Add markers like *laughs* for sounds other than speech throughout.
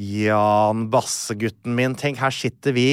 Jan Bassegutten min, tenk her sitter vi,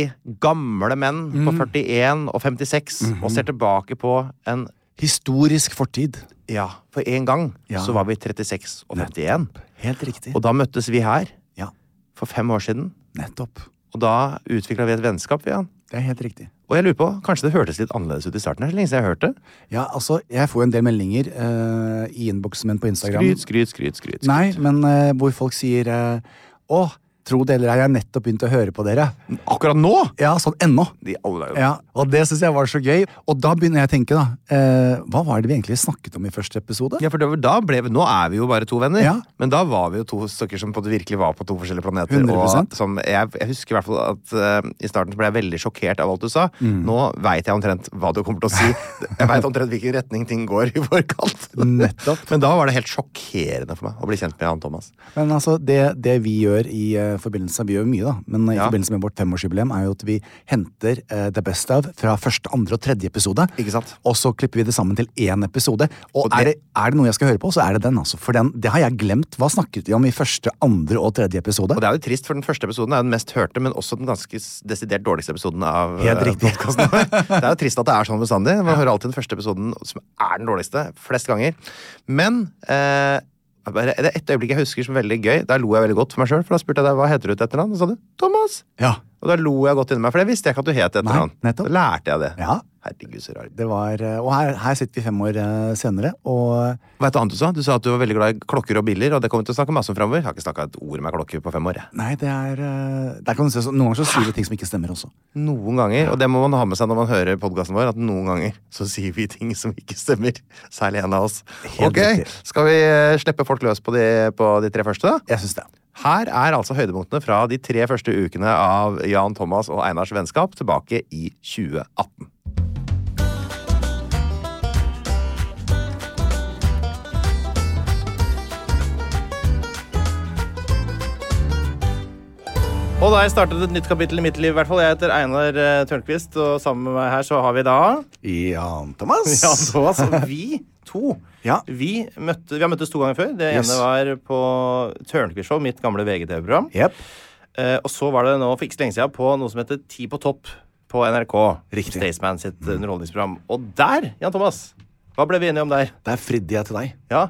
gamle menn på 41 og 56, og ser tilbake på en Historisk fortid. Ja, for en gang Ja. så var vi 36 og 51. Helt riktig. Og da møttes vi her Ja, for fem år siden, nettopp. og da utvikla vi et vennskap, Jan. Det er helt riktig. Og jeg lurer på, kanskje det hørtes litt annerledes ut i starten? Det er så lenge jeg har hørt det. Ja, altså, jeg får jo en del meldinger uh, i innboksen min på Instagram. Skryt, skryt, skryt. skryt. Nei, men uh, hvor folk sier eh, Å, tro det eller ei, jeg har nettopp begynt å høre på dere. Akkurat nå! Ja, sånn ennå. De alle. Ja, og det syns jeg var så gøy. Og da begynner jeg å tenke, da. Eh, hva var det vi egentlig snakket om i første episode? Ja, for det da ble vi, Nå er vi jo bare to venner, Ja. men da var vi jo to stykker som på det virkelig var på to forskjellige planeter. 100%. Og som jeg, jeg husker i hvert fall at uh, i starten så ble jeg veldig sjokkert av alt du sa. Mm. Nå veit jeg omtrent hva du kommer til å si. *laughs* Jeg veit omtrent hvilken retning ting går i forkant. Nettopp. Men da var det helt sjokkerende for meg å bli kjent med Jan Thomas. Men altså, det, det vi gjør i eh, forbindelse Vi gjør mye, da. Men i Ja. forbindelse med vårt femårsjubileum er jo at vi henter uh, the best of fra første, andre og tredje episode. Ikke sant? Og så klipper vi det sammen til én episode. Og, Og det- er, det, er det noe jeg skal høre på, så er det den. altså. For den, det har jeg glemt. Hva snakket vi om i første, andre og tredje episode? Og det er jo trist, for den første episoden er den mest hørte, men også den ganske desidert dårligste episoden av eh, vår. Det er jo trist at det er sånn bestandig. Man hører alltid den første episoden som er den dårligste, flest ganger. Men eh, bare, det er et øyeblikk jeg husker som veldig gøy. Da lo jeg veldig godt for meg sjøl. For da spurte jeg deg hva heter du til etternavn. Og så sa du Thomas. Ja. Og da lo jeg godt inni meg, for det visste jeg ikke at du het etternavn. Da lærte jeg det. Ja. Herregud, så rar. Det var, eh, og her, her sitter vi fem år eh, senere, og Vet du annet du sa? Du sa at du var veldig glad i klokker og biler, og det kommer vi til å snakke masse om framover. Jeg har ikke snakka et ord med klokker på fem år. Nei, det er eh, der kan du se, Noen ganger så sier vi ting som ikke stemmer også. Noen ganger, og det må man ha med seg når man hører podkasten vår, at noen ganger så sier vi ting som ikke stemmer. Særlig en av oss. Helt ok, riktig. Skal vi slippe folk løs på de, på de tre første, da? Jeg syns det. Her er altså høydepunktene fra de tre første ukene av Jan Thomas og Einars vennskap tilbake i 2018. Og da jeg startet et nytt kapittel i mitt liv, i hvert fall. Jeg heter Einar eh, Tørnquist, og sammen med meg her så har vi da Jan Thomas. *laughs* Jan Thomas. Og vi to Ja. vi, møtte, vi har møttes to ganger før. Det Yes. ene var på Tørnquist Show, mitt gamle VGTV-program. Yep. Eh, og så var det nå for ikke så lenge siden på noe som heter Ti på topp på NRK. Riktig. Staysman sitt mm. underholdningsprogram. Og der, Jan Thomas, hva ble vi enige om der? Der fridde jeg til deg. Ja,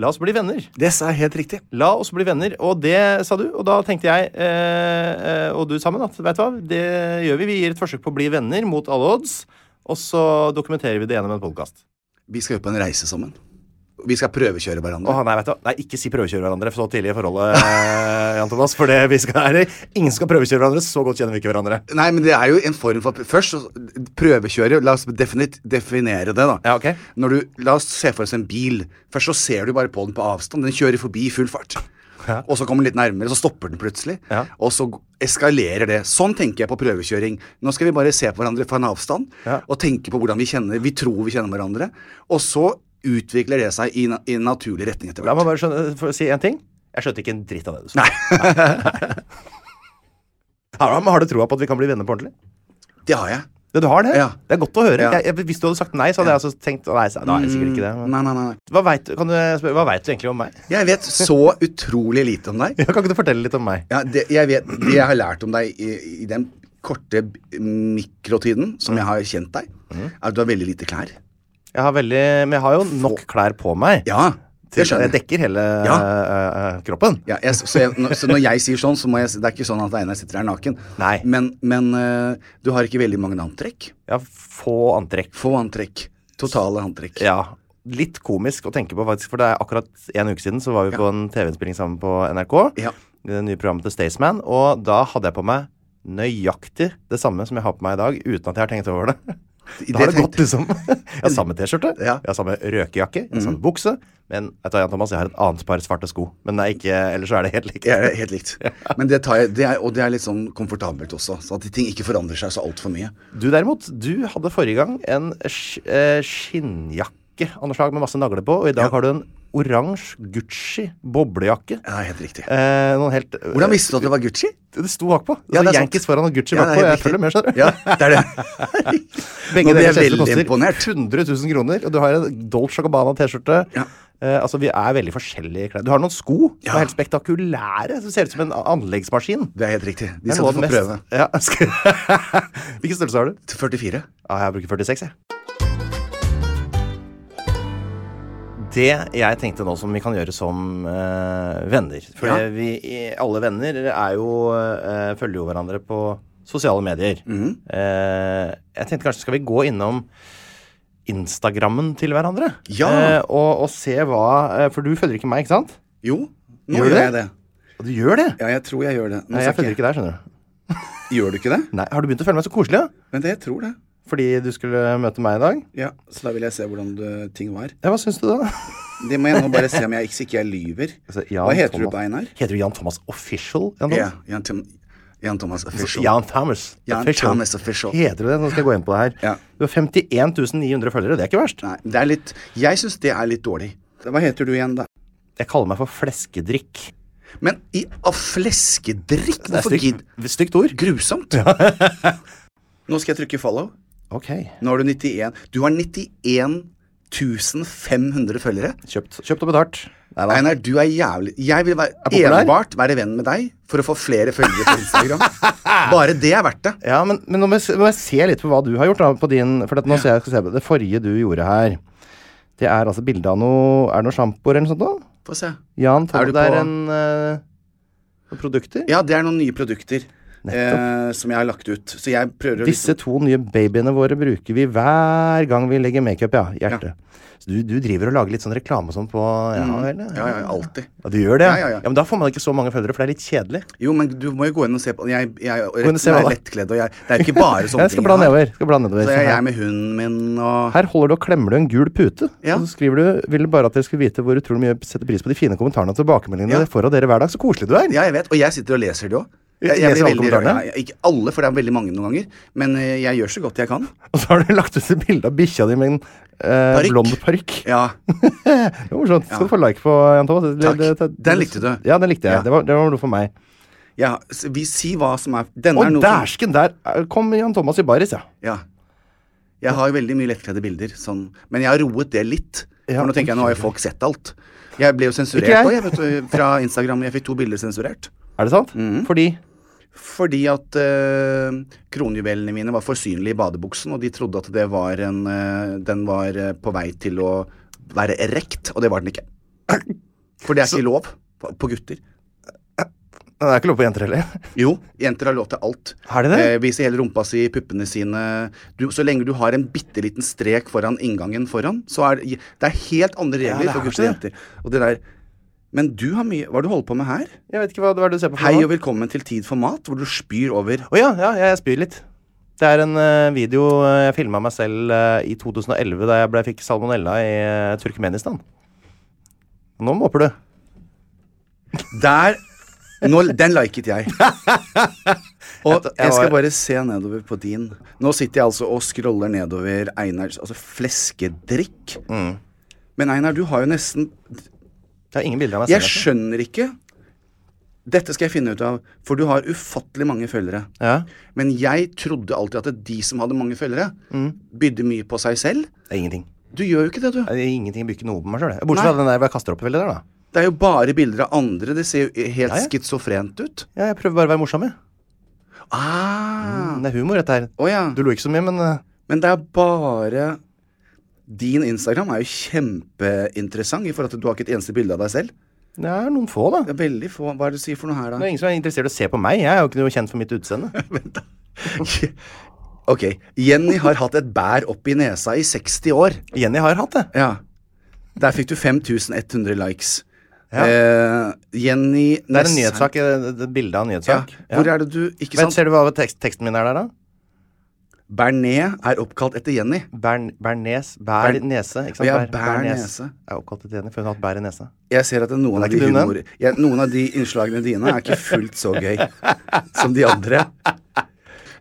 la oss bli venner. Det sa jeg helt riktig. La oss bli venner. Og det sa du, og da tenkte jeg eh, eh, og du sammen at vet du hva, det gjør vi. Vi gir et forsøk på å bli venner mot alle odds, og så dokumenterer vi det gjennom en podkast. Vi skal jo på en reise sammen. Vi skal prøvekjøre hverandre. Åh, nei, vet du, nei, ikke si prøvekjøre hverandre så tidlig i forholdet, eh, Jan Thomas. For det vi skal det, Ingen skal prøvekjøre hverandre, så godt kjenner vi ikke hverandre. Nei, men det er jo en form for Først prøvekjøre. La oss definit, definere det, da. Ja, okay. Når du, La oss se for oss en bil. Først så ser du bare på den på avstand. Den kjører forbi i full fart. Og så kommer den litt nærmere, så stopper den plutselig. Ja. Og så eskalerer det. Sånn tenker jeg på prøvekjøring. Nå skal vi bare se på hverandre fra en avstand Ja. og tenke på hvordan vi kjenner Vi tror vi kjenner hverandre. Og så utvikler det seg i, na- i naturlig retning etter La meg bare skjønne, for å si en ting. Jeg skjønte ikke en dritt av det du sa. *laughs* Har, men har du troa på at vi kan bli venner på ordentlig? Det har jeg. Ja, du har det? Ja. Det er godt å høre. Ja. Jeg, jeg, hvis du hadde sagt nei, så hadde jeg altså tenkt Nei, så- det sikkert ikke det. Men. Nei, nei, nei. Hva veit du, kan du hva vet du egentlig om meg? Jeg vet så utrolig lite om deg. *laughs* Ja, kan ikke du fortelle litt om meg? Ja, det, jeg vet, det jeg har lært om deg i, i den korte mikrotiden som jeg har kjent deg, er at du har veldig lite klær. Jeg har veldig Men jeg har jo nok klær på meg. Ja, det Til, jeg jeg. dekker hele Ja. øh, øh, kroppen. Ja, jeg, så, jeg, når- så når jeg sier sånn, så må jeg Det er ikke sånn at Einar sitter her naken. Nei. Men, men eh, du har ikke veldig mange antrekk. Ja, få antrekk. Få antrekk. Totale antrekk. Ja. Litt komisk å tenke på, faktisk. For det er akkurat en uke siden så var vi på en TV-innspilling sammen på NRK. Ja. Det nye programmet til Staysman. Og da hadde jeg på meg nøyaktig det samme som jeg har på meg i dag, uten at jeg har tenkt over det. *laughs* Det Da har det tenkte- gått, liksom. *laughs* Jeg har samme T-skjorte, Ja. Mhm. jeg har samme røkejakke, jeg har samme bukse. Men vet du, Jan Thomas, jeg har et annet par svarte sko. Men det er ikke, ellers så er det helt likt. Det er helt likt. *laughs* Men det tar jeg, det er, og det er litt sånn komfortabelt også. Så at ting ikke forandrer seg så altfor mye. Du derimot, du hadde forrige gang en eh, skinnjakke av noe slag med masse nagler på, og i dag Ja. har du en oransje Gucci boblejakke. Ja, helt riktig. Eh, helt Hvordan visste du at det var Gucci? Det sto bakpå. Ja, Ja, det. Yankees foran og Gucci Ja, bakpå. Jeg følger med, skjønner du. Ja, det er det. *laughs* Begge deler koster imponert. 100 000 kroner, og du har en Dolce Gabbana-T-skjorte. Ja. Eh, altså, Vi er veldig forskjellige klær. Du har noen sko som er helt spektakulære. Som ser ut som en anleggsmaskin. Det er helt riktig. De skal du få prøve. Ja. *laughs* Hvilken størrelse har du? 44. Ja, jeg bruker 46, jeg. Det jeg tenkte nå som vi kan gjøre som uh, venner For Ja. vi alle venner er jo uh, følger jo hverandre på sosiale medier. Mm. Uh, jeg tenkte kanskje skal vi gå innom Instagrammen til hverandre? Ja. Og, og se hva For du følger ikke meg, ikke sant? Jo, nå Gjør gjør, jeg det? det. Og du gjør det? Ja, jeg tror jeg gjør det. Nå Nei, jeg følger ikke- ikke deg, skjønner du. Gjør du ikke det? Nei, Har du begynt å føle meg så koselig? Ja? Men det, jeg tror det. Fordi du skulle møte meg i dag? Ja, Så da vil jeg se hvordan du, ting var. Ja, Hva syns du, da? Det må jeg nå bare se om jeg ikke, ikke jeg lyver. *laughs* Altså, Hva heter Thomas. du på Einar? Heter du Jan Thomas Official? Jan Ja, Jan, Tim, Jan Thomas Official. Jan Thomas. Jan Official. Thomas Official. Heter du det? Nå skal jeg gå inn på det her. Ja. Du har 51 900 følgere. Det er ikke verst. Nei, det er litt Jeg syns det er litt dårlig. Hva heter du igjen, da? Jeg kaller meg for fleskedrikk. Men i av fleskedrikk? Hvorfor stygt, gidd stygt ord. Grusomt. *laughs* Nå skal jeg trykke follow. Ok. Nå har du 91 Du har 91 500 følgere. Kjøpt, kjøpt og betalt. Einar, du er jævlig Jeg vil være, enbart være venn med deg for å få flere følgere på Instagram. *laughs* Bare det er verdt det. Ja, men, men nå må jeg, se- må jeg se litt på hva du har gjort. da, på din, For nå ser jeg, skal se på det forrige du gjorde her. Det er altså bilde av noe Er det noe sjampoer eller noe sånt? da? Få se. Jan, Er du er på- en uh, produkter. Ja, det er noen nye produkter. Eh, som jeg har lagt ut. Så jeg prøver Disse to nye babyene våre bruker vi hver gang vi legger makeup, ja. Hjerte. Så du, du driver og lager litt sånn reklame og sånn på Ja, vel? liksom, Ja, ja, alltid. Ja, du gjør det? Ja, ja, ja. Men da får man ikke så mange følgere, for det er litt kjedelig. Jo, men du må jo gå inn og se på Jeg, jeg, jeg og se er lettkledd, og jeg, det er jo ikke bare *laughs* sånne Jeg skal ting bla nedover. Skal bla nedover. Så jeg, jeg er med hunden min og her holder du og klemmer du en gul pute. Ja. Og så skriver du Ville bare at dere skulle vite hvor utrolig mye setter pris på de fine kommentarene og tilbakemeldingene Ja. dere får av dere hver dag. Så koselig du er. Ja, jeg vet. Og jeg sitter og leser det òg. Jeg, jeg blir veldig rørt. Ja, ikke alle, for det er veldig mange noen ganger. Men eh, jeg gjør så godt jeg kan. *laughs* Og så har du lagt ut et bilde av bikkja di med en eh, blond parykk. Ja. *laughs* Det var morsomt. Skal du få like på, Jan Thomas. Takk. det- det- Den likte du. Ja, den likte jeg. Ja. Det, var, det var noe for meg. ja. Vi si hva som er Denne Og er noe dæsken, der eh, kom Jan Thomas i baris, ja. Ja. Jeg har veldig mye lettkledde bilder, sånn. men jeg har roet det litt. Ja, For nå tenker jeg, nå har jo folk sett alt. Jeg ble jo sensurert òg, fra Instagram. Jeg fikk to bilder sensurert. Er det sant? Mhm. Fordi Fordi at eh, kronjuvelene mine var for synlige i badebuksen, og de trodde at det var en eh, Den var eh, på vei til å være erekt, og det var den ikke. For det er ikke lov på, på gutter. Det er ikke lov på jenter heller. Jo, jenter har lov til alt. Har de det? Eh, vise hele rumpa si, puppene sine. Du, så lenge du har en bitte liten strek foran inngangen foran, så er det Det er helt andre regler er for gutter og jenter. Og det der Men du har mye Hva har du holdt på med her? Jeg vet ikke hva, hva er det du ser på. for Hei og velkommen til Tid for mat, hvor du spyr over Å ja, ja, jeg spyr litt. Det er en uh, video eh, jeg filma meg selv uh, i 2011 da jeg ble, fikk salmonella i uh, Turkmenistan. Nå måper du. Der nå, Den liket jeg. *laughs* Og jeg skal bare se nedover på din. Nå sitter jeg altså og scroller nedover Einars Altså fleskedrikk. Mm. Men Einar, du har jo nesten Jeg har ingen bilder av meg selv. Jeg skjønner ikke Dette skal jeg finne ut av, for du har ufattelig mange følgere. Ja. Men jeg trodde alltid at de som hadde mange følgere, bydde mye på seg selv. Det er ingenting. Du gjør jo ikke det, du. Det er ingenting, jeg ikke noe på meg sjøl. Bortsett fra den der hvor jeg kaster opp veldig der, da. Det er jo bare bilder av andre. Det ser jo helt Ja, ja. schizofrent ut. Ja, jeg prøver bare å være morsom, jeg. Ah, Det er humor, dette her. Oh, ja. Du lo ikke så mye, men eh, Men det er bare Din Instagram er jo kjempeinteressant i forhold til at du har ikke et eneste bilde av deg selv. det er noen få, da. Det er veldig få. Hva er det du sier for noe her, da? Det er ingen som er interessert i å se på meg. Jeg er jo ikke noe kjent for mitt utseende. *laughs* *laughs* ok. Jenny har hatt et bær oppi nesa i 60 år. Jenny har hatt det. Ja. Der fikk du 5100 likes. Ja. Eh, Jenny Det er en nyhetssak. eh, er bilde av en Ja. nyhetssak. Hvor er det du Ikke sant? sant? ser du hva tekst, teksten min er der, da? Bernet er oppkalt etter Jenny. Bern, Bernes Bær Bern- nese. Ikke ja, bær nese. Er oppkalt etter Jenny, for hun har hatt bær i nesa. Jeg ser at noen, av de humor, ja, noen av de innslagene dine er ikke fullt så gøy som de andre.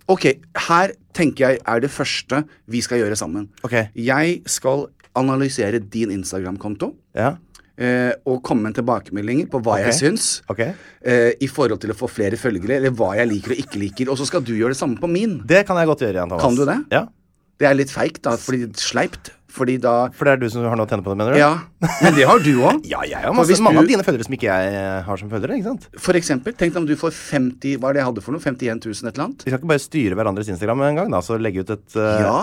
Ok, her tenker jeg er det første vi skal gjøre sammen. Ok. Jeg skal analysere din Instagram-konto. Ja. Eh, og komme med tilbakemeldinger på hva okay. jeg syns. Okay. Eh, I forhold til å få flere følgere, eller hva jeg liker og ikke liker. Og så skal du gjøre det samme på min. Det kan jeg godt gjøre, Jan Thomas. Kan du det? Ja. Det er litt feigt, da, fordi sleipt. Fordi da For det er du som har noe å tjene på det, mener du? Ja. Men det har du òg. *laughs* Ja, jeg har masse, mange du- av dine følgere som ikke jeg eh, har som følgere. ikke sant? For eksempel, tenk deg om du får 50 Hva er det jeg hadde for noe? 51 000 et eller annet? Vi skal ikke bare styre hverandres Instagram en gang, da, så legge ut et uh, Ja.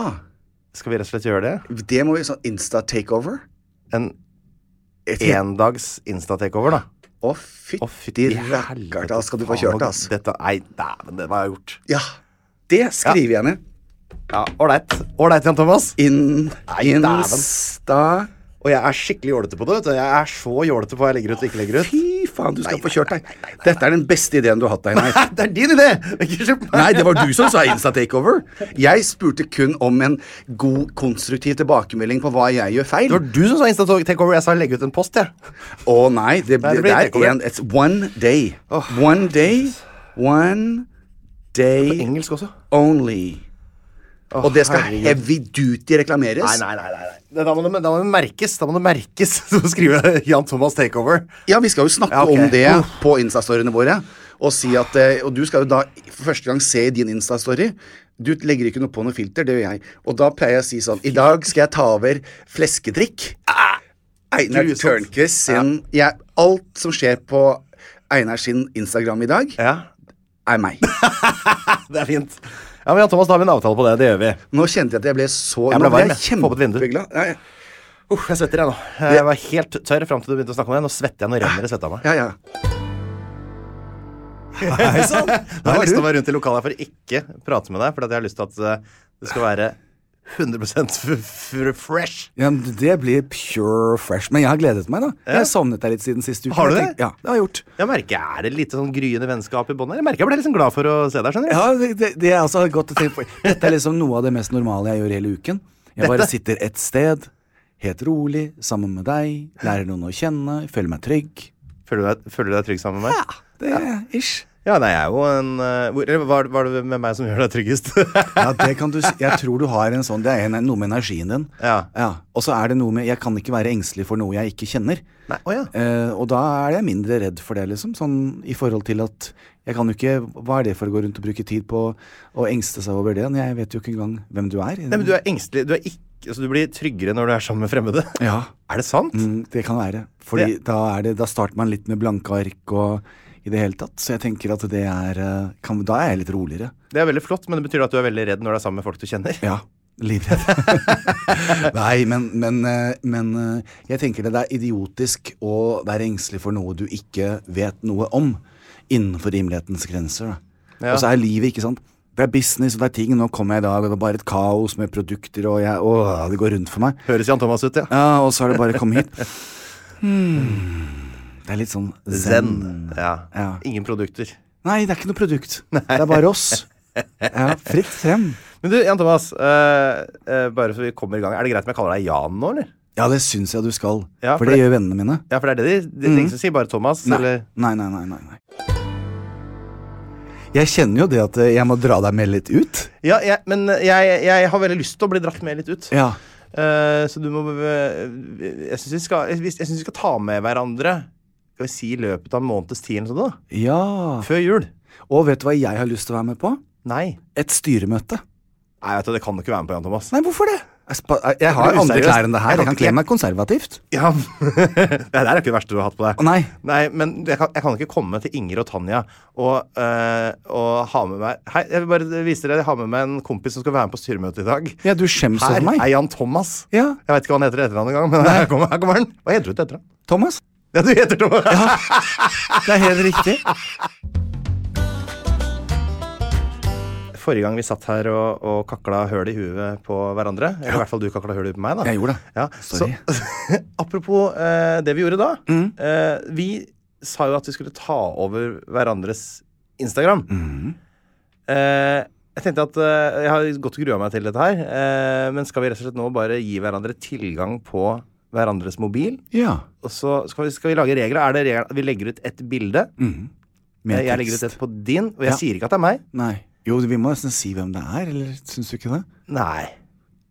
Skal vi rett og slett gjøre det? Det må vi sånn Insta-takeover. En endags Insta-takeover, da. Å, Å, fytti rakkeren, da skal du få kjørt det, altså. Dette, nei, dæven, det var gjort. Ja. Det skriver jeg ned. Ja, Ålreit. Jan Thomas. In. Insta Og jeg er skikkelig jålete på det. Jeg er så jålete på hva jeg legger ut og ikke legger ut. Fy faen, du skal få kjørt deg. Dette er den beste ideen du har hatt nei. *laughs* Det er din idé! Nei, det var du som sa Insta-takeover. Jeg spurte kun om en god, konstruktiv tilbakemelding på hva jeg gjør feil. Det var du som sa Insta-takeover. Jeg sa legge ut en post, jeg. Å nei, det, Nei, det, det blir det er en It's one day. One day. One På engelsk også. only. Og det skal herregud. heavy duty reklameres. Nei, nei, nei. nei. Da, må det, da må det merkes. Da må det merkes. *laughs* Så skriver Jan Thomas Takeover. Ja, vi skal jo snakke Ja, okay. om det Uff. på Insta-storyene våre. Og si at eh, Og du skal jo da for første gang se i din Insta-story. Du legger ikke noe på noe filter, det gjør jeg. Og da pleier jeg å si sånn I dag skal jeg ta over fleskedrikk. Einar grusomt. Tørnquist sin jeg, Alt som skjer på Einar sin Instagram i dag, Ja, er meg. *laughs* det er fint. Ja, men Jan Thomas, da har vi en avtale på det. Det gjør vi. Nå kjente jeg at jeg ble så Jeg ble varm, jeg. Få på et vindu. Ja, Uff, jeg svetter, jeg nå. Jeg var helt tørr fram til du begynte å snakke om det. Nå svetter jeg. Nå renner det svette av meg. ja, ja. Hei sann! Nå har jeg lyst til å være rundt i lokalet for å ikke prate med deg, for at jeg har lyst til at eh, det skal være 100 f f fresh. Ja, Det blir pure fresh. Men jeg har gledet meg, da. Jeg har savnet deg litt siden siste uke. Har du det? Ja, det har jeg gjort. Jeg merker, Er det litt sånn gryende vennskap i bånn her? Jeg merker jeg ble liksom glad for å se deg. skjønner du? Ja, det, det, det er altså godt å tenke på. Dette er liksom noe av det mest normale jeg gjør hele uken. Jeg bare sitter et sted, helt rolig, sammen med deg, lærer noen å kjenne, føler meg trygg. Føler, du deg, føler du deg trygg sammen med meg? Ja, Det er ish. Ja, nei, jeg er jo en Hva Var var det med meg som gjør deg tryggest? Ja, det kan du si. *laughs* Jeg tror du har en sånn Det er en, noe med energien din. Ja. Og så er det noe med Jeg kan ikke være engstelig for noe jeg ikke kjenner. Nei, oh, ja. uh, og da er jeg mindre redd for det, liksom. Sånn i forhold til at jeg kan jo ikke Hva er det for å gå rundt og bruke tid på å engste seg over det? Jeg vet jo ikke engang hvem du er. Nei, men du er engstelig. Du, er ikke, altså, du blir tryggere når du er sammen med fremmede. Ja. Er det sant? Mm, det kan være. Fordi da, er det, da starter man litt med blanke ark og i det hele tatt. Så jeg tenker at det er eh, kan, Da er jeg litt roligere. Det er veldig flott, men det betyr at du er veldig redd når du er sammen med folk du kjenner. Ja. Livredd. *laughs* Nei, men, men, eh, men eh, jeg tenker det er idiotisk å være engstelig for noe du ikke vet noe om. Innenfor rimelighetens grenser. Ja. Og så er livet, ikke sant. Det er business, og det er ting. Nå kommer jeg i dag, og det er bare et kaos med produkter, og jeg, åh, det går rundt for meg. Høres Jan Thomas ut, ja. Ja, og så er det bare å komme hit. *laughs* Hmm. Det er litt sånn zen. Ja. Ja. Ingen produkter. Nei, det er ikke noe produkt. Det er bare oss. Ja, fritt frem. Men du, Jan Thomas. Uh, uh, bare så vi kommer i gang. Er det greit om jeg kaller deg Jan nå, eller? Ja, det syns jeg du skal. Ja, for for det det- gjør vennene mine. Ja, for det er det de, de, de som sier bare Thomas, Nei. eller? nei, nei, nei, nei, nei. Jeg kjenner jo det at eh, jeg må dra deg med litt ut. Ja, jeg, men jeg, jeg har veldig lyst til å bli dratt med litt ut. Ja. Uh, så du må Jeg syns vi, vi skal ta med hverandre skal vi si i løpet av en måneds tid eller sånn da. Ja. Før jul. Og vet du hva jeg har lyst til å være med på? Nei. Et styremøte. Nei, vet du, det kan du ikke være med på, Jan Thomas. Nei, hvorfor det? Jeg, spa- jeg har Det andre useriøst. klær enn det her. Jeg Jeg kan kan kle ikke- meg konservativt. Ja, *laughs* Det der er ikke det verste du har hatt på deg. Å nei. Nei, men jeg kan, jeg kan ikke komme til Inger og Tanja og, eh, og ha med meg Hei, jeg vil bare vise dere, jeg har med meg en kompis som skal være med på styremøte i dag. Ja, du skjems Her over meg. er Jan Thomas. Ja. Jeg vet ikke hva han heter i etternavn engang, men her kommer, her kommer han. Hva heter du til etternavn? Thomas. Ja, du heter Thomas. Det er helt riktig. Forrige gang vi satt her og, og kakla høl i huet på hverandre, eller i hvert fall du kakla høl i huet på meg, da. Jeg gjorde det. Ja, Sorry. Så, *laughs* apropos eh, det vi gjorde da. Mm. Eh, vi sa jo at vi skulle ta over hverandres Instagram. Mm. Eh, jeg tenkte at eh, Jeg har godt grua meg til dette her. Eh, men skal vi rett og slett nå bare gi hverandre tilgang på hverandres mobil? Ja. Og så skal vi, skal vi lage regler. Er det regler at vi legger ut et bilde? Mm. Jeg, jeg legger ut et på din, og jeg Ja. sier ikke at det er meg. Nei. Jo, vi må nesten si hvem det er, eller syns du ikke det? Nei.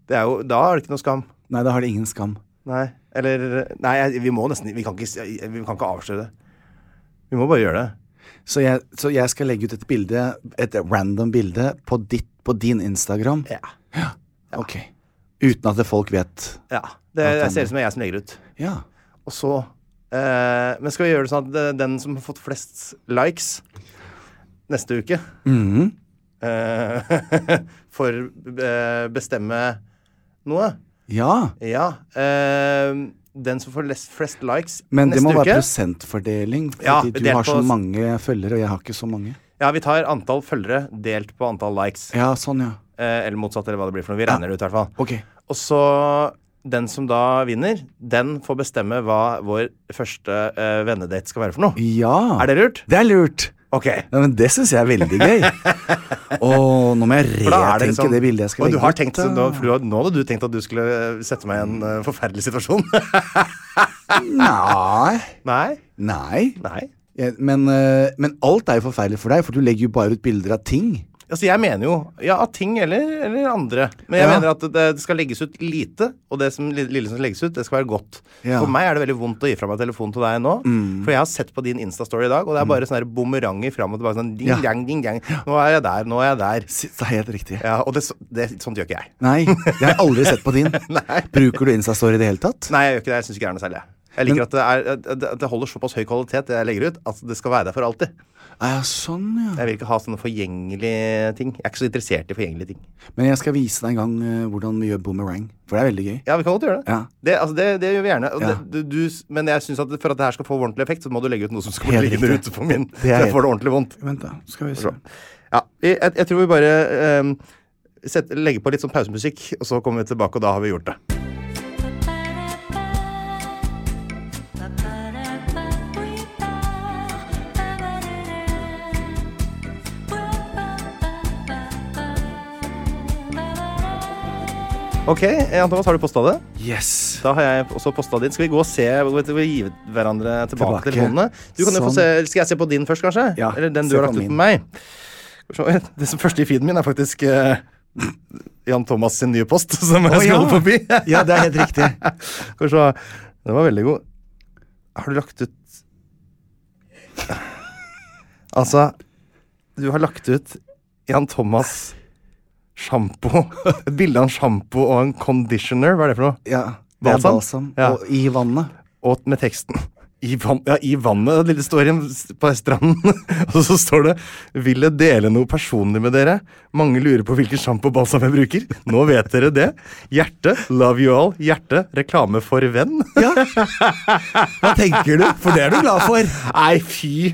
Det er jo, da er det ikke noe skam. Nei, da har det ingen skam. Nei. Eller Nei, vi må nesten Vi kan ikke, vi kan ikke avsløre det. Vi må bare gjøre det. Så jeg, så jeg skal legge ut et bilde, et random bilde, på, ditt, på din Instagram? Ja. Ok. Uten at det folk vet? ja. Det, det ser ut som det er jeg som legger ut. Ja. Og så eh, Men skal vi gjøre det sånn at eh, den som har fått flest likes neste uke Mhm. eh, *laughs* får eh, bestemme noe? Ja. Ja. eh, den som får lest, flest likes Men det neste må uke være prosentfordeling, fordi Ja, du har så mange følgere, og jeg har ikke så mange. Ja, vi tar antall følgere delt på antall likes. Ja, sånn, ja. Eh, eller motsatt, eller hva det blir for noe. Vi regner det ut, i hvert fall. Ok. Og så den som da vinner, den får bestemme hva vår første uh, vennedate skal være for noe. Ja. Er det lurt? Det er lurt. Ok. Ja, men Det syns jeg er veldig gøy. *laughs* og nå må jeg er det retenke liksom- det bildet jeg skal Og du legge har ut, tenkt, nå, for du nå hadde du tenkt at du skulle eh, sette meg i en uh, forferdelig situasjon. *laughs* Nei. Nei? Nei. Nei. Ja, men, uh, men alt er jo forferdelig for deg, for du legger jo bare ut bilder av ting. Altså, jeg mener jo ja, av ting eller, eller andre. Men jeg Ja. mener at det, skal legges ut lite, og det som, lille som legges ut, det skal være godt. Ja. Mm. For meg er det veldig vondt å gi fra meg telefonen til deg nå. For jeg har sett på din Insta-story i dag, og det er bare sånne her bumeranger fram og tilbake. Sånn, ding, Ja. dang, ding, dang. Nå er jeg der, nå er jeg der. Det er helt riktig. Ja, og det, det, sånt gjør ikke jeg. Nei, jeg har aldri sett på din. *laughs* Bruker du Insta-story i det hele tatt? Nei, jeg gjør ikke det. Jeg syns ikke det er noe særlig. Jeg liker at, det er, at det- holder såpass høy kvalitet, det jeg legger ut, at det skal være der for alltid. Ja, sånn, ja. Jeg vil ikke ha sånne forgjengelige ting. Jeg er ikke så interessert i forgjengelige ting. Men jeg skal vise deg en gang uh, hvordan vi gjør boomerang, for det er veldig gøy. Ja, vi kan godt gjøre det. Ja. Det, altså, det, det gjør vi gjerne. Ja. du, du, men jeg synes at for at det her skal få ordentlig effekt, så må du legge ut noe som skal bli ligge riktig. ute på min. Det er så jeg får det ordentlig vondt. Vent, da. Skal vi se. Ja, jeg, jeg tror vi bare um, legger på litt sånn pausemusikk, og så kommer vi tilbake, og da har vi gjort det. Ok, Jan Thomas, har du posta det? Yes. Da har jeg også posta din. Skal vi gå og se du, gi hverandre tilbake, Tilbake. telefonene? Du kan jo få Sånn. se, Skal jeg se på din først, kanskje? Ja, Eller den du har lagt ut på meg? Det som første i feeden min er faktisk uh, Jan Thomas sin nye post, *laughs* som jeg skal ja. forbi. *laughs* Ja, det er helt riktig. *laughs* Kanskje. Den var veldig god. Har du lagt ut Altså, du har lagt ut Jan Thomas sjampo. Et bilde av en sjampo og en conditioner. Hva er det for noe? Ja, det er Balsam? Ja. Og i vannet. Og med teksten i, van ja, I vannet. Det står igjen på stranden, *laughs* og så står det 'Vil jeg dele noe personlig med dere?' Mange lurer på hvilken sjampo og balsam jeg bruker. Nå vet dere det. Hjerte. Love you all. Hjerte. Reklame for venn. Ja. Hva tenker du? For det er du glad for. Nei, fy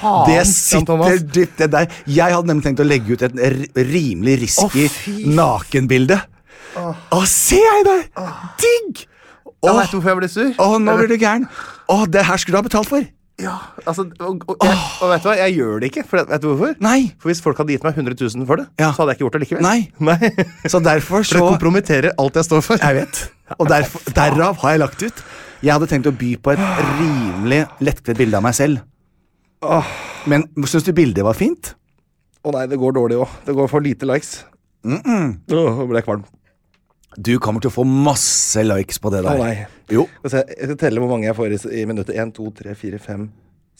faen, Det sitter dypt det der. Jeg hadde nemlig tenkt å legge ut et rimelig risky oh, nakenbilde. Å, se jeg deg! Digg! Ja, Åh, vet hvorfor jeg ble sur? Å, nå blir du gæren. Åh, det her skulle du ha betalt for. Ja, altså, og, og, jeg, og vet du hva, jeg gjør det ikke. For, vet du hvorfor? Nei. For hvis folk hadde gitt meg 100 000 for det, Ja. så hadde jeg ikke gjort det likevel. Nei. *laughs* Nei. Så derfor For så det kompromitterer alt jeg står for. Jeg vet. Og derfor, *laughs* derav har jeg lagt ut. Jeg hadde tenkt å by på et rimelig lettkledd bilde av meg selv. Men syns du bildet var fint? Å nei, det går dårlig òg. Det går for lite likes. Åh, nå ble jeg kvalm. Du kommer til å få masse likes på det der. Å nei. Jo. Jeg skal telle hvor mange jeg får i, i minuttet. 1, 2, 3, 4, 5,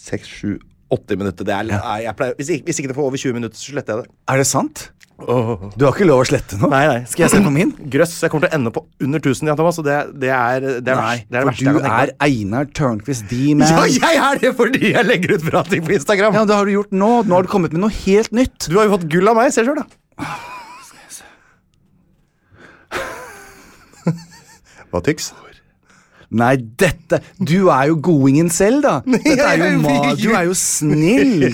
6, 7, 8 minutter. Det er, ja. jeg pleier, hvis, ikke, hvis ikke det får over 20 minutter, så sletter jeg det. Er det sant? Du har ikke lov å slette noe? Nei, nei. Skal jeg se på min? Grøss. Jeg kommer til å ende på under 1000, Jan Thomas, og det, det er det, er Nei, det, er det verste jeg kan tenke er. Einar Tørnquist D-man. Ja, jeg er det fordi jeg legger ut bra ting på Instagram! Ja, det har du gjort nå. Nå har du kommet med noe helt nytt. Du har jo fått gull av meg. Se sjøl, da. Hva tyks? Nei, dette Du er jo godingen selv, da. *laughs* Dette er jo ma du er jo snill.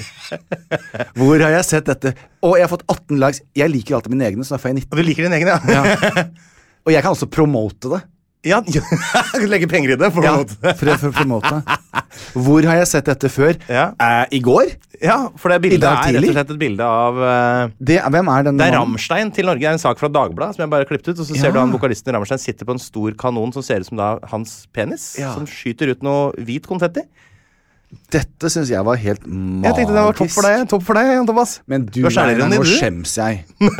*laughs* Hvor har jeg sett dette? Og jeg har fått 18 likes. Jeg liker alltid mine egne, så da får jeg 19. Og du liker din egen, ja? Ja. *laughs* Og jeg kan også promote det. Ja, *laughs* Legge penger i det? For Ja, å for, for. *laughs* Hvor har jeg sett dette før? Ja. Eh, I går? ja, for det bildet er rett og slett et bilde av uh, Det, hvem er den Det er Ramstein til Norge. Det er en sak fra Dagbladet som jeg bare har klippet ut. Og så ser du han vokalisten i Ramstein sitter på en stor kanon som ser ut som da hans penis. Ja. Som skyter ut noe hvit konfetti. Dette syns jeg var helt magisk. Jeg tenkte det var topp for deg, topp for deg, Jan Thomas. Men du, Du er din, jeg. *laughs*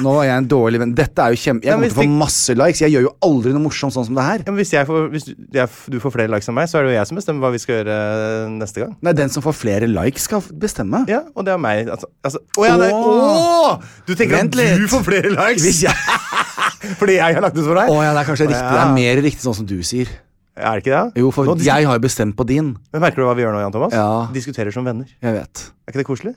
*laughs* Nå er jeg en dårlig venn. Dette er jo kjempe... Jeg kommer til å få masse likes. Jeg gjør jo aldri noe morsomt sånn som det her. Ja, men hvis får, hvis du, jeg, du får flere likes enn meg, så er det jo jeg som bestemmer hva vi skal gjøre eh, neste gang. Nei, den som får flere likes, skal bestemme. Ja, og det er meg. Altså, altså, å, ja, det er, Åh! Åh! Du tenker Vent at du får flere likes Hvis jeg... *laughs* fordi jeg har lagt ut for deg? Å ja, det er kanskje riktig. Det er mer riktig sånn som du sier. Er det ikke det? Jo, for Nå jeg har jo bestemt på din. Men Merker du hva vi gjør nå, Jan Thomas? Ja. Diskuterer som venner. Jeg vet. Er ikke det koselig?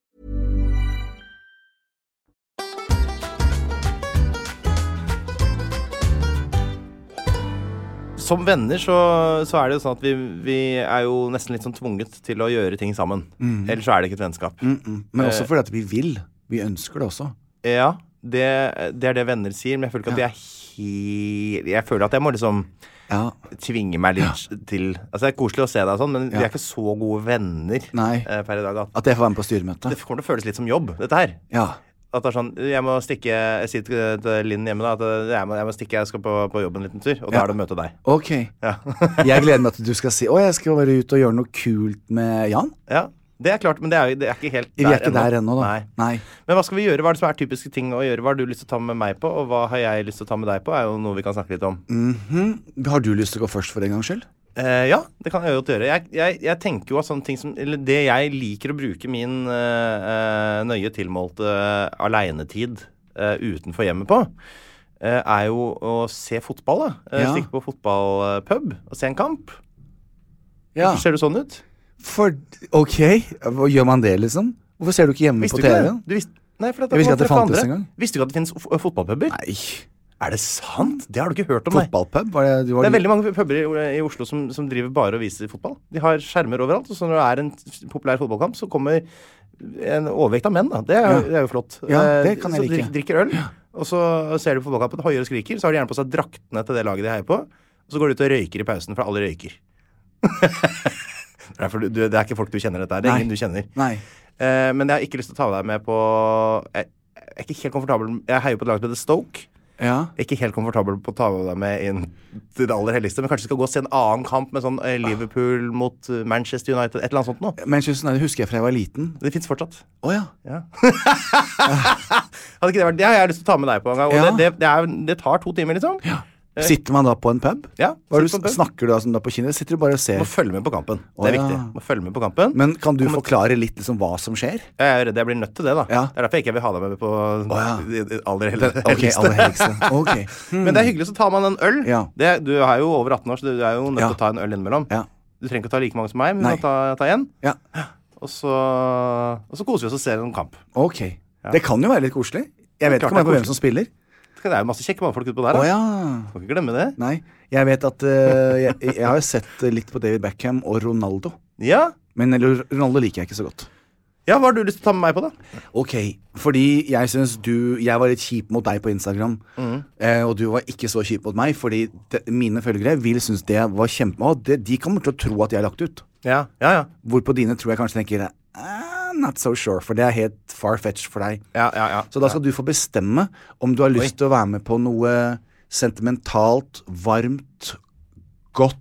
Som venner så, så er det jo sånn at vi, vi er jo nesten litt sånn tvunget til å gjøre ting sammen. Ellers så er det ikke et vennskap. Mm -mm. Men også fordi at vi vil. Vi ønsker det også. Ja, det, det er det venner sier, men jeg føler ikke at vi er helt Jeg føler at jeg må liksom Ja. tvinge meg litt til Altså Det er koselig å se deg sånn, men vi er ikke så gode venner Nei. eh, per i dag. At At jeg får være med på styremøtet. det kommer til å føles litt som jobb, dette her. Ja. At det er sånn Jeg må stikke Jeg sier til til Linn hjemme da at jeg må, jeg må stikke, jeg skal på, på jobb en liten tur. Og da Ja. er det å møte deg. Ok. Ja. *laughs* Jeg gleder meg til at du skal si Å, jeg skal være ute og gjøre noe kult med Jan. ja. Det er klart, men det er, det er ikke helt Vi er ikke der ennå, da. Nei. Nei. Men hva skal vi gjøre? Hva er det som er typiske ting å gjøre? Hva har du lyst til å ta med meg på, og hva har jeg lyst til å ta med deg på? er jo noe vi kan snakke litt om. Mhm. Har du lyst til å gå først for en gangs skyld? Eh, ja, det kan jeg godt gjøre. Jeg, jeg, jeg tenker jo at sånne ting som Eller det jeg liker å bruke min uh, nøye tilmålte uh, aleinetid uh, utenfor hjemmet på, er jo å se fotball, da. Ja. Stikke på fotballpub og se en kamp. Ja. Ser du sånn ut? For Ok, gjør man det, liksom? Hvorfor ser du ikke hjemme Visste på TV-en? Visste, nei, for at Jeg visste ikke at det fantes engang. Visste du ikke at det finnes fotballpuber? Nei. Er det sant? Det har du ikke hørt om, nei. Fotballpub? Var det, var Det er veldig mange puber i, i Oslo som, som driver bare og viser fotball. De har skjermer overalt. Og så når det er en populær fotballkamp, så kommer en overvekt av menn, da. Det er, Ja. det er jo flott. Ja, Eh, det kan jeg så like. drik- drikker øl, og så ser du fotballkampen, hoier og skriker, så har de gjerne på seg draktene til det laget de heier på, og så går de ut og røyker i pausen, for alle røyker. *laughs* det, er du, det er ikke folk du kjenner, dette her. Det er ingen du kjenner. Nei. Eh, men jeg har ikke lyst til å ta deg med på Jeg, jeg er ikke helt komfortabel Jeg heier på et lag som heter Stoke. Ja. Ikke helt komfortabel på å ta med deg med inn til det aller helligste, men kanskje skal gå og se en annen kamp med sånn eh, Liverpool mot eh, Manchester United, et eller annet sånt noe. Manchester United husker jeg fra jeg var liten. Det fins fortsatt. Å ja. Ja. *laughs* Hadde ikke det vært Det har jeg lyst til å ta med deg på en gang. Og Ja. det, det, det, er, det tar to timer, liksom. Sitter man da på en pub? Ja, du på en pub. snakker du da, som da på kinnet? Sitter du bare og ser? Må følge med på kampen. Det er ja. viktig. Må følge med på kampen. Men kan du forklare litt liksom hva som skjer? jeg er redd jeg blir nødt til det, da. Ja. Det er derfor jeg ikke vil ha deg med på ja. aller helligste. ok, *laughs* aller helligste. Ok. *laughs* Men det er hyggelig, så tar man en øl. Ja. Det, du er jo over 18 år, så du er jo nødt Ja. til å ta en øl innimellom. Ja. Du trenger ikke å ta like mange som meg, men Nei. du kan ta, ta en. Ja. Og så, og så koser vi oss og ser en kamp. Ok. Det kan jo være litt koselig. Jeg vet Klart ikke om det er jeg på hvem som spiller. Det er jo masse kjekke mannfolk utpå der. Oh, ja. Må ikke glemme det. Nei. Jeg vet at uh, jeg, jeg har jo sett litt på David Beckham og Ronaldo. Ja. Men Ronaldo liker jeg ikke så godt. ja, hva har du lyst til å ta med meg på, da? Ok, fordi jeg syns du Jeg var litt kjip mot deg på Instagram. Eh, og du var ikke så kjip mot meg, fordi de, mine følgere vil synes det var kjempe... Å, det, de kommer til å tro at jeg har lagt ut. Ja, ja, ja. Hvorpå dine tror jeg kanskje tenker ah, Not so sure, for det er helt far-fetched for deg. ja, ja, ja. Så da skal du få bestemme om du har lyst til å være med på noe sentimentalt, varmt, godt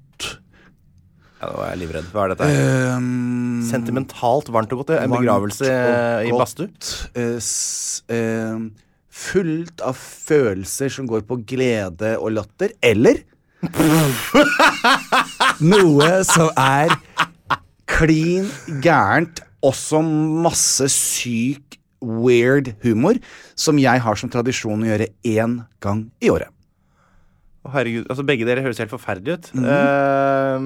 ja, Nå er jeg livredd. Hva er dette? ehm, Sentimentalt varmt og godt. En begravelse i badstue. Uh, ehm, fullt av følelser som går på glede og latter, eller *laughs* noe som er klin gærent, også masse syk, weird humor, som jeg har som tradisjon å gjøre én gang i året. Herregud, altså Begge dere høres helt forferdelige ut. Mhm. uh,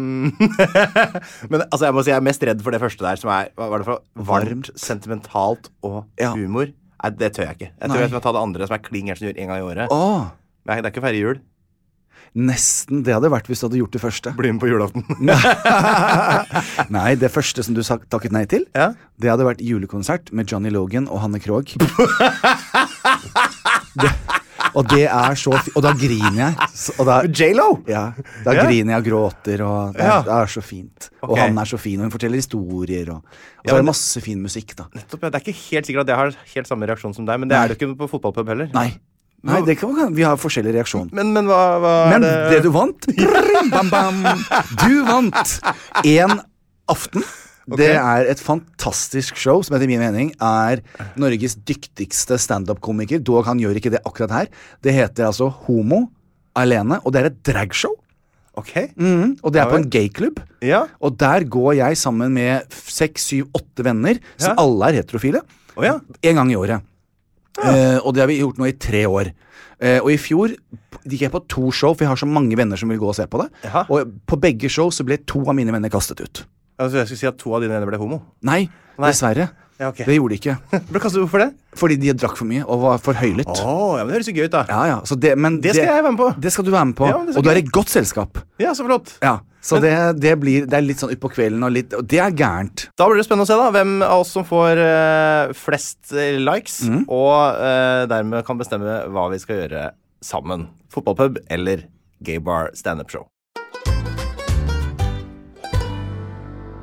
*laughs* men altså jeg må si jeg er mest redd for det første der, som er hva er det for varmt, sentimentalt og Ja. humor. Nei, Det tør jeg ikke. Jeg tror Nei. jeg skal ta det andre som er kling gæren som gjør en gang i året. Oh. Nei, det er ikke å feire jul. Nesten det hadde vært hvis du hadde gjort det første. Bli med på julaften. *laughs* Nei, det første som du sak- takket nei til, ja. det hadde vært julekonsert med Johnny Logan og Hanne Krogh. *laughs* det, og det er så fi- Og da griner jeg. Så- Og da, J.Lo! ja, da Ja. griner jeg og gråter, og det er, Ja. det er så fint. Og Ok. han er så fin, og hun forteller historier, og, og så er det masse fin musikk, da. Nettopp, ja. Det er ikke helt sikkert at jeg har helt samme reaksjon som deg, men det Nei. er det ikke på fotballpub heller. Nei. Nei, det kan, vi har forskjellig reaksjon. Men, men hva, hva Men er det du vant *laughs* bam, bam, Du vant en aften. Det er et fantastisk show som etter min mening er Norges dyktigste standup-komiker. Dog han gjør ikke det akkurat her. Det heter altså Homo alene, og det er et dragshow. Okay. Mm, og det er på en gayklubb. Ja. Og der går jeg sammen med seks, syv, åtte venner, som Ja. alle er heterofile, oh, ja. en gang i året. Eh, og det har vi gjort nå i tre år. Eh, og i fjor gikk jeg på to show, for jeg har så mange venner som vil gå og se på det. Jaha. Og på begge show så ble to av mine venner kastet ut. Altså, jeg skulle si at to av dine venner ble homo. Nei, Nei. dessverre. Ja, okay. Det gjorde de ikke. *laughs* Ble kastet Hvorfor det? Fordi de drakk for mye og var for høylytt. Oh, ja, men det høres jo gøy ut, da. Ja, ja, så det, men Det skal jeg være med på. Det skal du være med på. Ja, det og du er i godt selskap. Ja, så flott. Ja, Så det, det blir Det er litt sånn utpå kvelden, og, litt, og det er gærent. Da blir det spennende å se da hvem av oss som får uh, flest eh, likes, mm. og uh, dermed kan bestemme hva vi skal gjøre sammen. Fotballpub eller gaybar standup-show.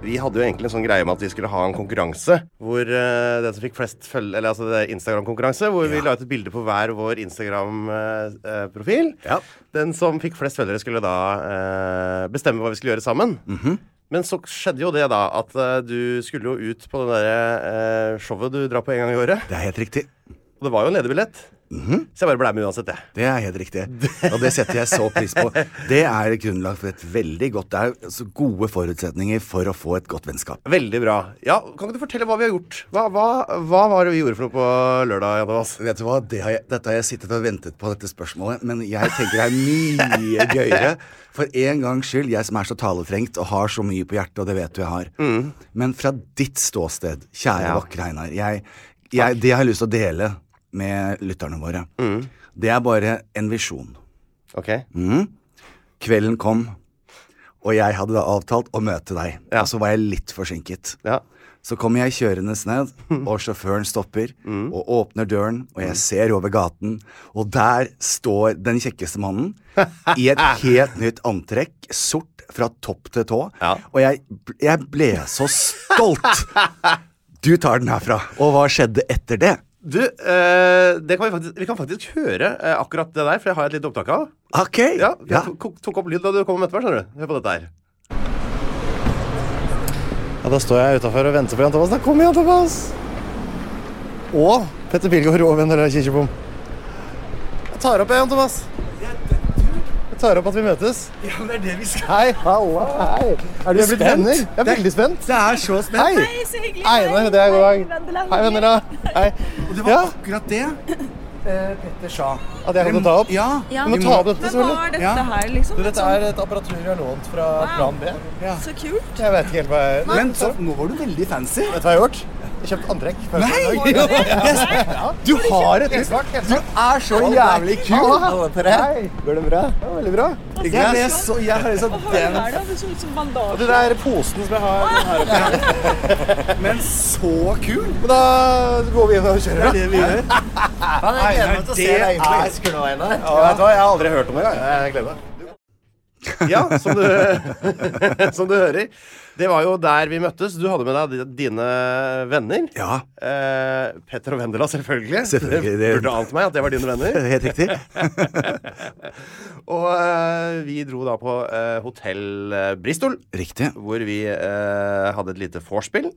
Vi hadde jo egentlig en sånn greie med at vi skulle ha en konkurranse. Hvor uh, den som fikk flest følge... Eller altså det Instagram-konkurranse. Hvor vi la ut et bilde på hver vår Instagram-profil. Ja. Den som fikk flest følgere, skulle da uh, bestemme hva vi skulle gjøre sammen. Men så skjedde jo det, da, at uh, du skulle jo ut på det derre showet du drar på en gang i året. Det er helt riktig. Og det var jo en ledig -hmm. Så jeg bare ble med uansett, jeg. Det er helt riktig. Og det setter jeg så pris på. Det er grunnlag for et veldig godt Det er så gode forutsetninger for å få et godt vennskap. Veldig bra. Ja, Kan ikke du fortelle hva vi har gjort? Hva, hva, hva var det vi gjorde for noe på lørdag? Jan Thomas? Vet du hva, det har jeg, Dette har jeg sittet og ventet på, dette spørsmålet. Men jeg tenker det er mye gøyere. For en gangs skyld, jeg som er så taletrengt og har så mye på hjertet, og det vet du jeg har. Men fra ditt ståsted, kjære Ja. vakre Einar, jeg, jeg, det jeg har lyst til å dele med lytterne våre, det er bare en visjon. Ok. Mm. Kvelden kom, og jeg hadde da avtalt å møte deg. Ja. Og så var jeg litt forsinket. Ja. Så kommer jeg kjørende ned, *laughs* og sjåføren stopper og åpner døren, og jeg ser over gaten, og der står den kjekkeste mannen i et *laughs* helt nytt antrekk, sort fra topp til tå, Ja. og jeg, jeg ble så stolt. *laughs* Du tar den herfra. Og hva skjedde etter det? Du, eh, det kan vi, faktisk, vi kan faktisk høre eh, akkurat det der, for jeg har et lite opptak av. Ok. Ja, jeg Ja. tok, tok opp lyd da du kom og møtte meg, skjønner du. Hør på dette her. Ja, Da står jeg utafor og venter på Jan Thomas. Da kommer Jan Thomas! Og Petter Pilgaard og venner av Kirsebom. Jeg tar opp, Jan Thomas. Jeg tar opp at vi møtes. Ja, men det er det vi skal. Hei, halla, hei. Er du blitt venner? Jeg er veldig spent. Det er så spent. Hei. så hyggelig. Einar, heter jeg. god dag. Hei, venner. da. Hei. Og det var Ja. akkurat det eh, Petter sa. At jeg kan ta opp? Ja. Ja. Du må ta opp dette, Men hva selvfølgelig. er dette Ja. her, liksom? Du, dette er et apparatur vi har lånt fra Plan B. Så kult. Jeg vet ikke helt hva jeg Men så, nå var du veldig fancy. Vet du hva jeg har gjort? Jeg *laughs* har kjøpt antrekk. Nei! Du har et Helt svart, Du er så jævlig kul. Hei, går det bra? Ja, veldig bra. Jeg ble så Jeg har liksom Hva er den det? Det. Det der posen som jeg har her oppe. *laughs* Men så kul. Men da går vi og kjører, da. Det vi gjør. Einar, det er skrå, Einar. Ja, vet du hva, jeg har aldri hørt om det engang. Jeg gleder meg. Ja, som du, *laughs* som du hører. Det var jo der vi møttes. Du hadde med deg dine venner. Ja, Eh, Petter og Vendela, selvfølgelig. Selvfølgelig, Det burde ant meg at det var dine venner. *laughs* helt riktig. *laughs* Og eh, vi dro da på eh, hotell eh, Bristol. Riktig. Hvor vi eh, hadde et lite vorspiel.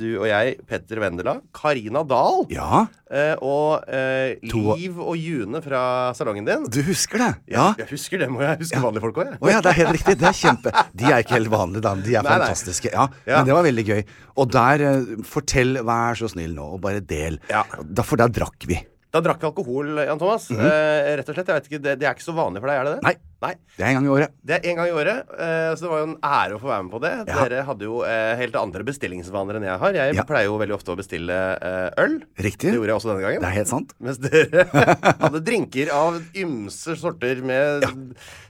Du og jeg, Petter Vendela, Karina Dahl Ja, eh, og eh, Liv og June fra salongen din. du husker det? Ja. Jeg husker det, må jeg huske vanlige folk òg, jeg. Oh, ja, det er helt riktig. Det er kjempe De er ikke helt vanlige, da. De er nei. Fantastiske. Ja, Ja. Men det var veldig gøy. Og der eh, Fortell, vær så snill nå, og bare del. Ja. For der drakk vi. Da drakk vi alkohol, Jan Thomas. eh, rett og slett. Jeg vet ikke, det, det er ikke så vanlig for deg, er det det? Nei. Nei. Det er en gang i året. Det er en gang i året, eh, så det var jo en ære å få være med på det. Ja. Dere hadde jo eh, helt andre bestillingsvaner enn jeg har. Jeg Ja. pleier jo veldig ofte å bestille eh, øl. Riktig. Det gjorde jeg også denne gangen. Det er helt sant. Mens dere *laughs* hadde drinker av ymse sorter med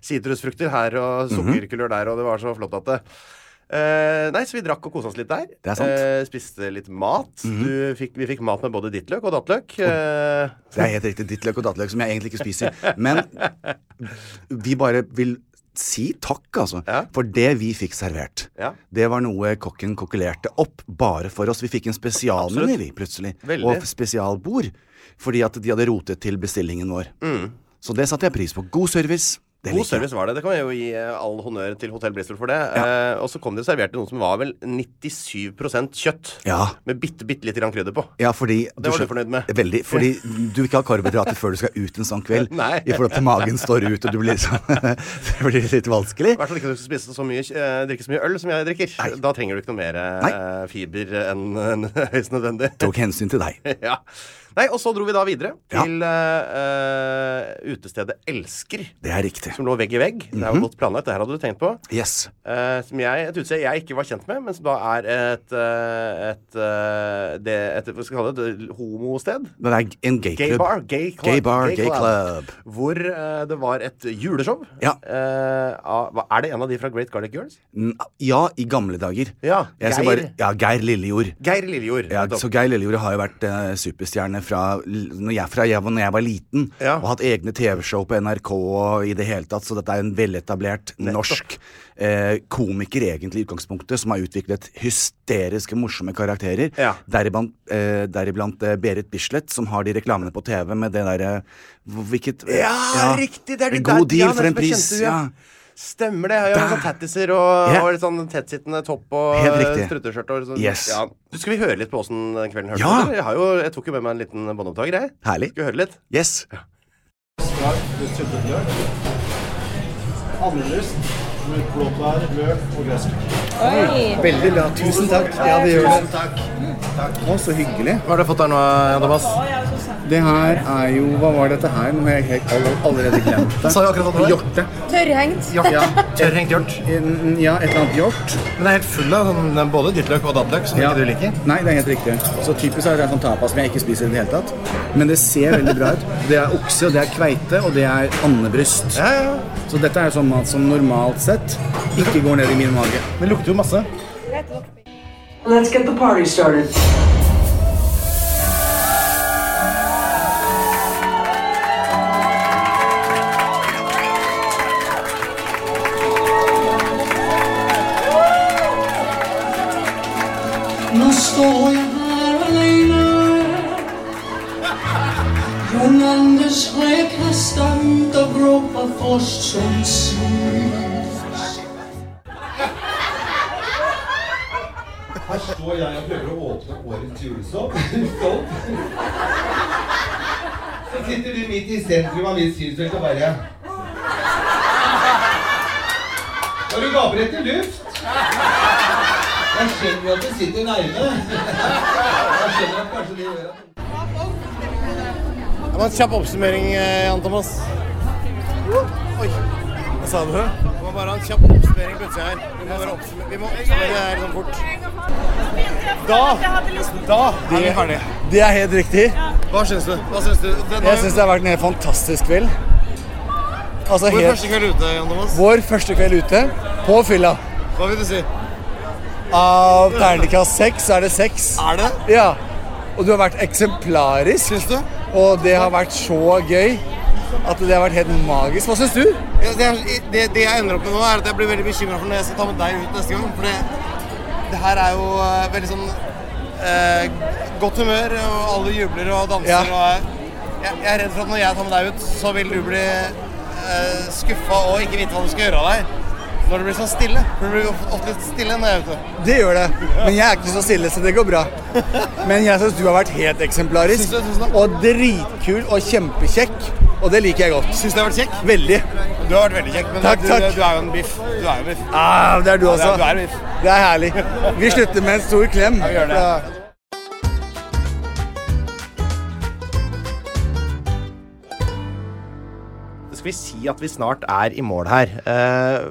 sitrusfrukter her og Mhm. sukkerkulør der, og det var så flott at det Eh, nei, så vi drakk og kosa oss litt der. Det er sant. Eh, spiste litt mat. du fikk, vi fikk mat med både dittløk og dattløk. Uh, Det er helt riktig. Dittløk og dattløk, som jeg egentlig ikke spiser. Men vi bare vil si takk, altså. Ja. For det vi fikk servert, Ja. det var noe kokken kokkelerte opp bare for oss. Vi fikk en spesialmeny, vi, plutselig. Veldig. Og spesialbord. Fordi at de hadde rotet til bestillingen vår. Så det satte jeg pris på. God service. God service var det. Det kan jeg jo gi eh, all honnør til Hotell Bristol for det. Eh, og så kom de og serverte noe som var vel 97 kjøtt. Ja. Med bitte, bitte lite grann krydder på. Ja, fordi Det var du du fornøyd med? Veldig. Fordi du vil ikke ha karbohydrater før du skal ut en sånn kveld. *laughs* Nei. I forhold til magen står ut, og du blir sånn *laughs* Det blir litt vanskelig. I hvert fall ikke når du skal spise så mye, eh, drikke så mye øl som jeg drikker. Nei. Da trenger du ikke noe mer eh, fiber enn en, *laughs* høyst nødvendig. Tok hensyn til deg. ja. Nei, Og så dro vi da videre til ja. uh, utestedet Elsker. Det er riktig. Som lå vegg i vegg. Det er jo godt planlagt. Det her hadde du tenkt på. Yes. Uh, som jeg, et utested jeg ikke var kjent med, men som da er et, eh, et, eh, det, et Hva skal vi kalle det? et Homosted? Det er en Gay gay bar. Gay, club, Gay bar, gay club. Hvor uh, det var et juleshow. Ja. Eh, er det en av de fra Great Garlic Girls? Ja, i gamle dager. Ja, Jeg Geir. Bare, ja, Geir Lillejord. Geir Lillejord. Ja, så Geir Lillejord har jo vært eh, superstjerne fra, når jeg, fra jeg, når jeg var liten. Ja. Og hatt egne TV-show på NRK og i det hele tatt. Så dette er en veletablert norsk eh, komiker egentlig i utgangspunktet, som har utviklet hysteriske morsomme karakterer. Ja. Deriblant, eh, deriblant eh, Berit Bislett, som har de reklamene på TV med det derre Hvilket Ja, riktig! Det er de god der- deal for en pris. det, Ja. Stemmer det. Jeg har sånn tattiser og, yeah. og litt sånn tettsittende topp og strutteskjørt. Sånn. Yes. Ja. Skal vi høre litt på åssen den kvelden hørtes Ja. ut? Jeg, har jo, jeg tok jo med meg en liten båndopptaker, jeg. Herlig. Skal vi høre litt? Yes. Veldig bra. Tusen takk. Ja, det gjør det. Å, så hyggelig. Hva har du fått der nå, Jan Thomas? Det her er jo Hva var dette her? Nå har jeg helt allerede glemt det. *laughs* Sa jo akkurat hva. Hjorte. Tørrhengt. Ja, Tørrhengt hjort. *laughs* ja, et eller annet hjort. Men det er helt full av sånn, både dittløk og dattløk, som Ja. ikke du liker. Nei, det er helt riktig. Så typisk er det sånn tapas som jeg ikke spiser i det hele tatt. Men det ser veldig bra ut. Det er okse, og det er kveite, og det er andebryst. Ja, ja. Så dette er sånn mat som normalt sett ikke går ned i min mage. Det lukter jo masse. Let's get the party started. Står jeg her alene. Jon Anders har jeg og gropa først som sus. Her står jeg og prøver å åpne årets julesopp. Så sitter du midt i sentrum av mitt synfelt og bare Når du gaper etter luft Jeg skjønner jo at det sitter nærme. *laughs* Jeg skjønner at kanskje det gjør at Det var en kjapp oppsummering, eh, Jan Thomas. Oi, hva sa du? Det var bare en kjapp oppsummering plutselig her. Vi må bare oppsummere, vi må oppsummere det her sånn fort. Da, da er vi ferdige. Det er helt riktig. Hva syns du? Hva syns du? Den Jeg syns det har vært en helt fantastisk kveld. Altså Vår helt første kveld ute, Jan Thomas. Vår første kveld ute på fylla. Hva vil du si? Av terningkast seks er det seks. Er det? Ja. Og du har vært eksemplarisk. Syns du? Og det har vært så gøy at det har vært helt magisk. Hva syns du? Ja, det, det, det jeg ender opp med nå, er at jeg blir veldig bekymra for når jeg skal ta med deg ut neste gang. For det, det her er jo eh, veldig sånn eh, godt humør, og alle jubler og danser. Ja. Og jeg, jeg er redd for at når jeg tar med deg ut, så vil du bli eh, skuffa og ikke vite hva du skal gjøre av deg. Når det blir sånn stille. For det blir ofte- litt stille når jeg er ute. Det gjør det. Men jeg er ikke så stille, så det går bra. Men jeg syns du har vært helt eksemplarisk. Synes du-? Og dritkul og kjempekjekk. Og det liker jeg godt. Syns du jeg har vært kjekk? Veldig. Du har vært veldig kjekk, men Takk, du, takk. du er jo en biff. Du er jo en biff. Ah, det er du Ja, også. du er en biff. Det er herlig. Vi slutter med en stor klem. Ja, vi gjør det. Skal vi si at vi snart er i mål her? Eh,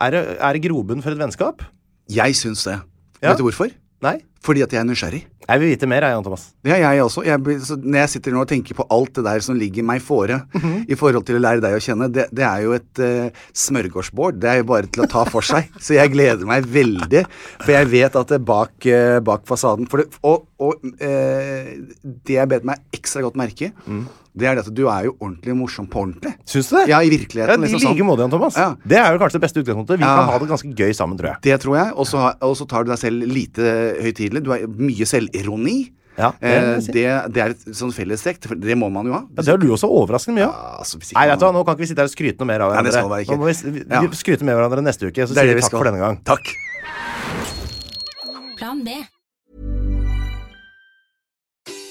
er, det, er det grobunn for et vennskap? Jeg syns det. Ja. Vet du hvorfor? Nei? Fordi at jeg er nysgjerrig. Jeg vil vite mer, jeg, Jan Thomas. Det er jeg også. Jeg, når jeg sitter nå og tenker på alt det der som ligger meg fore Mhm. i forhold til å lære deg å kjenne, det, det er jo et uh, smørgårdsbord. Det er jo bare til å ta for seg. Så jeg gleder meg veldig. For jeg vet at det bak, uh, bak fasaden det, Og, og uh, det jeg bet meg ekstra godt merke i, det er det at du er jo ordentlig morsom på ordentlig. Syns du det? Ja, i Ja, virkeligheten. I liksom like sånn. måte, Jan Thomas. Ja. Det er jo kanskje det beste utgangspunktet. Vi Ja. kan ha det ganske gøy sammen, tror jeg. Det tror jeg. Og så tar du deg selv lite høytidelig. Du har mye selvironi. Ja, det Eh, si. det, det er et sånn fellestrekk. Det må man jo ha. Ja, det har du også overraskende mye av. Ja, altså, Nei, vet du hva, Nå kan ikke vi sitte her og skryte noe mer av Nei, det hverandre. skal ikke. Nå må vi, vi, vi skryte med hverandre neste uke, så er sier vi vi takk skal. for denne gang. Takk. Plan B.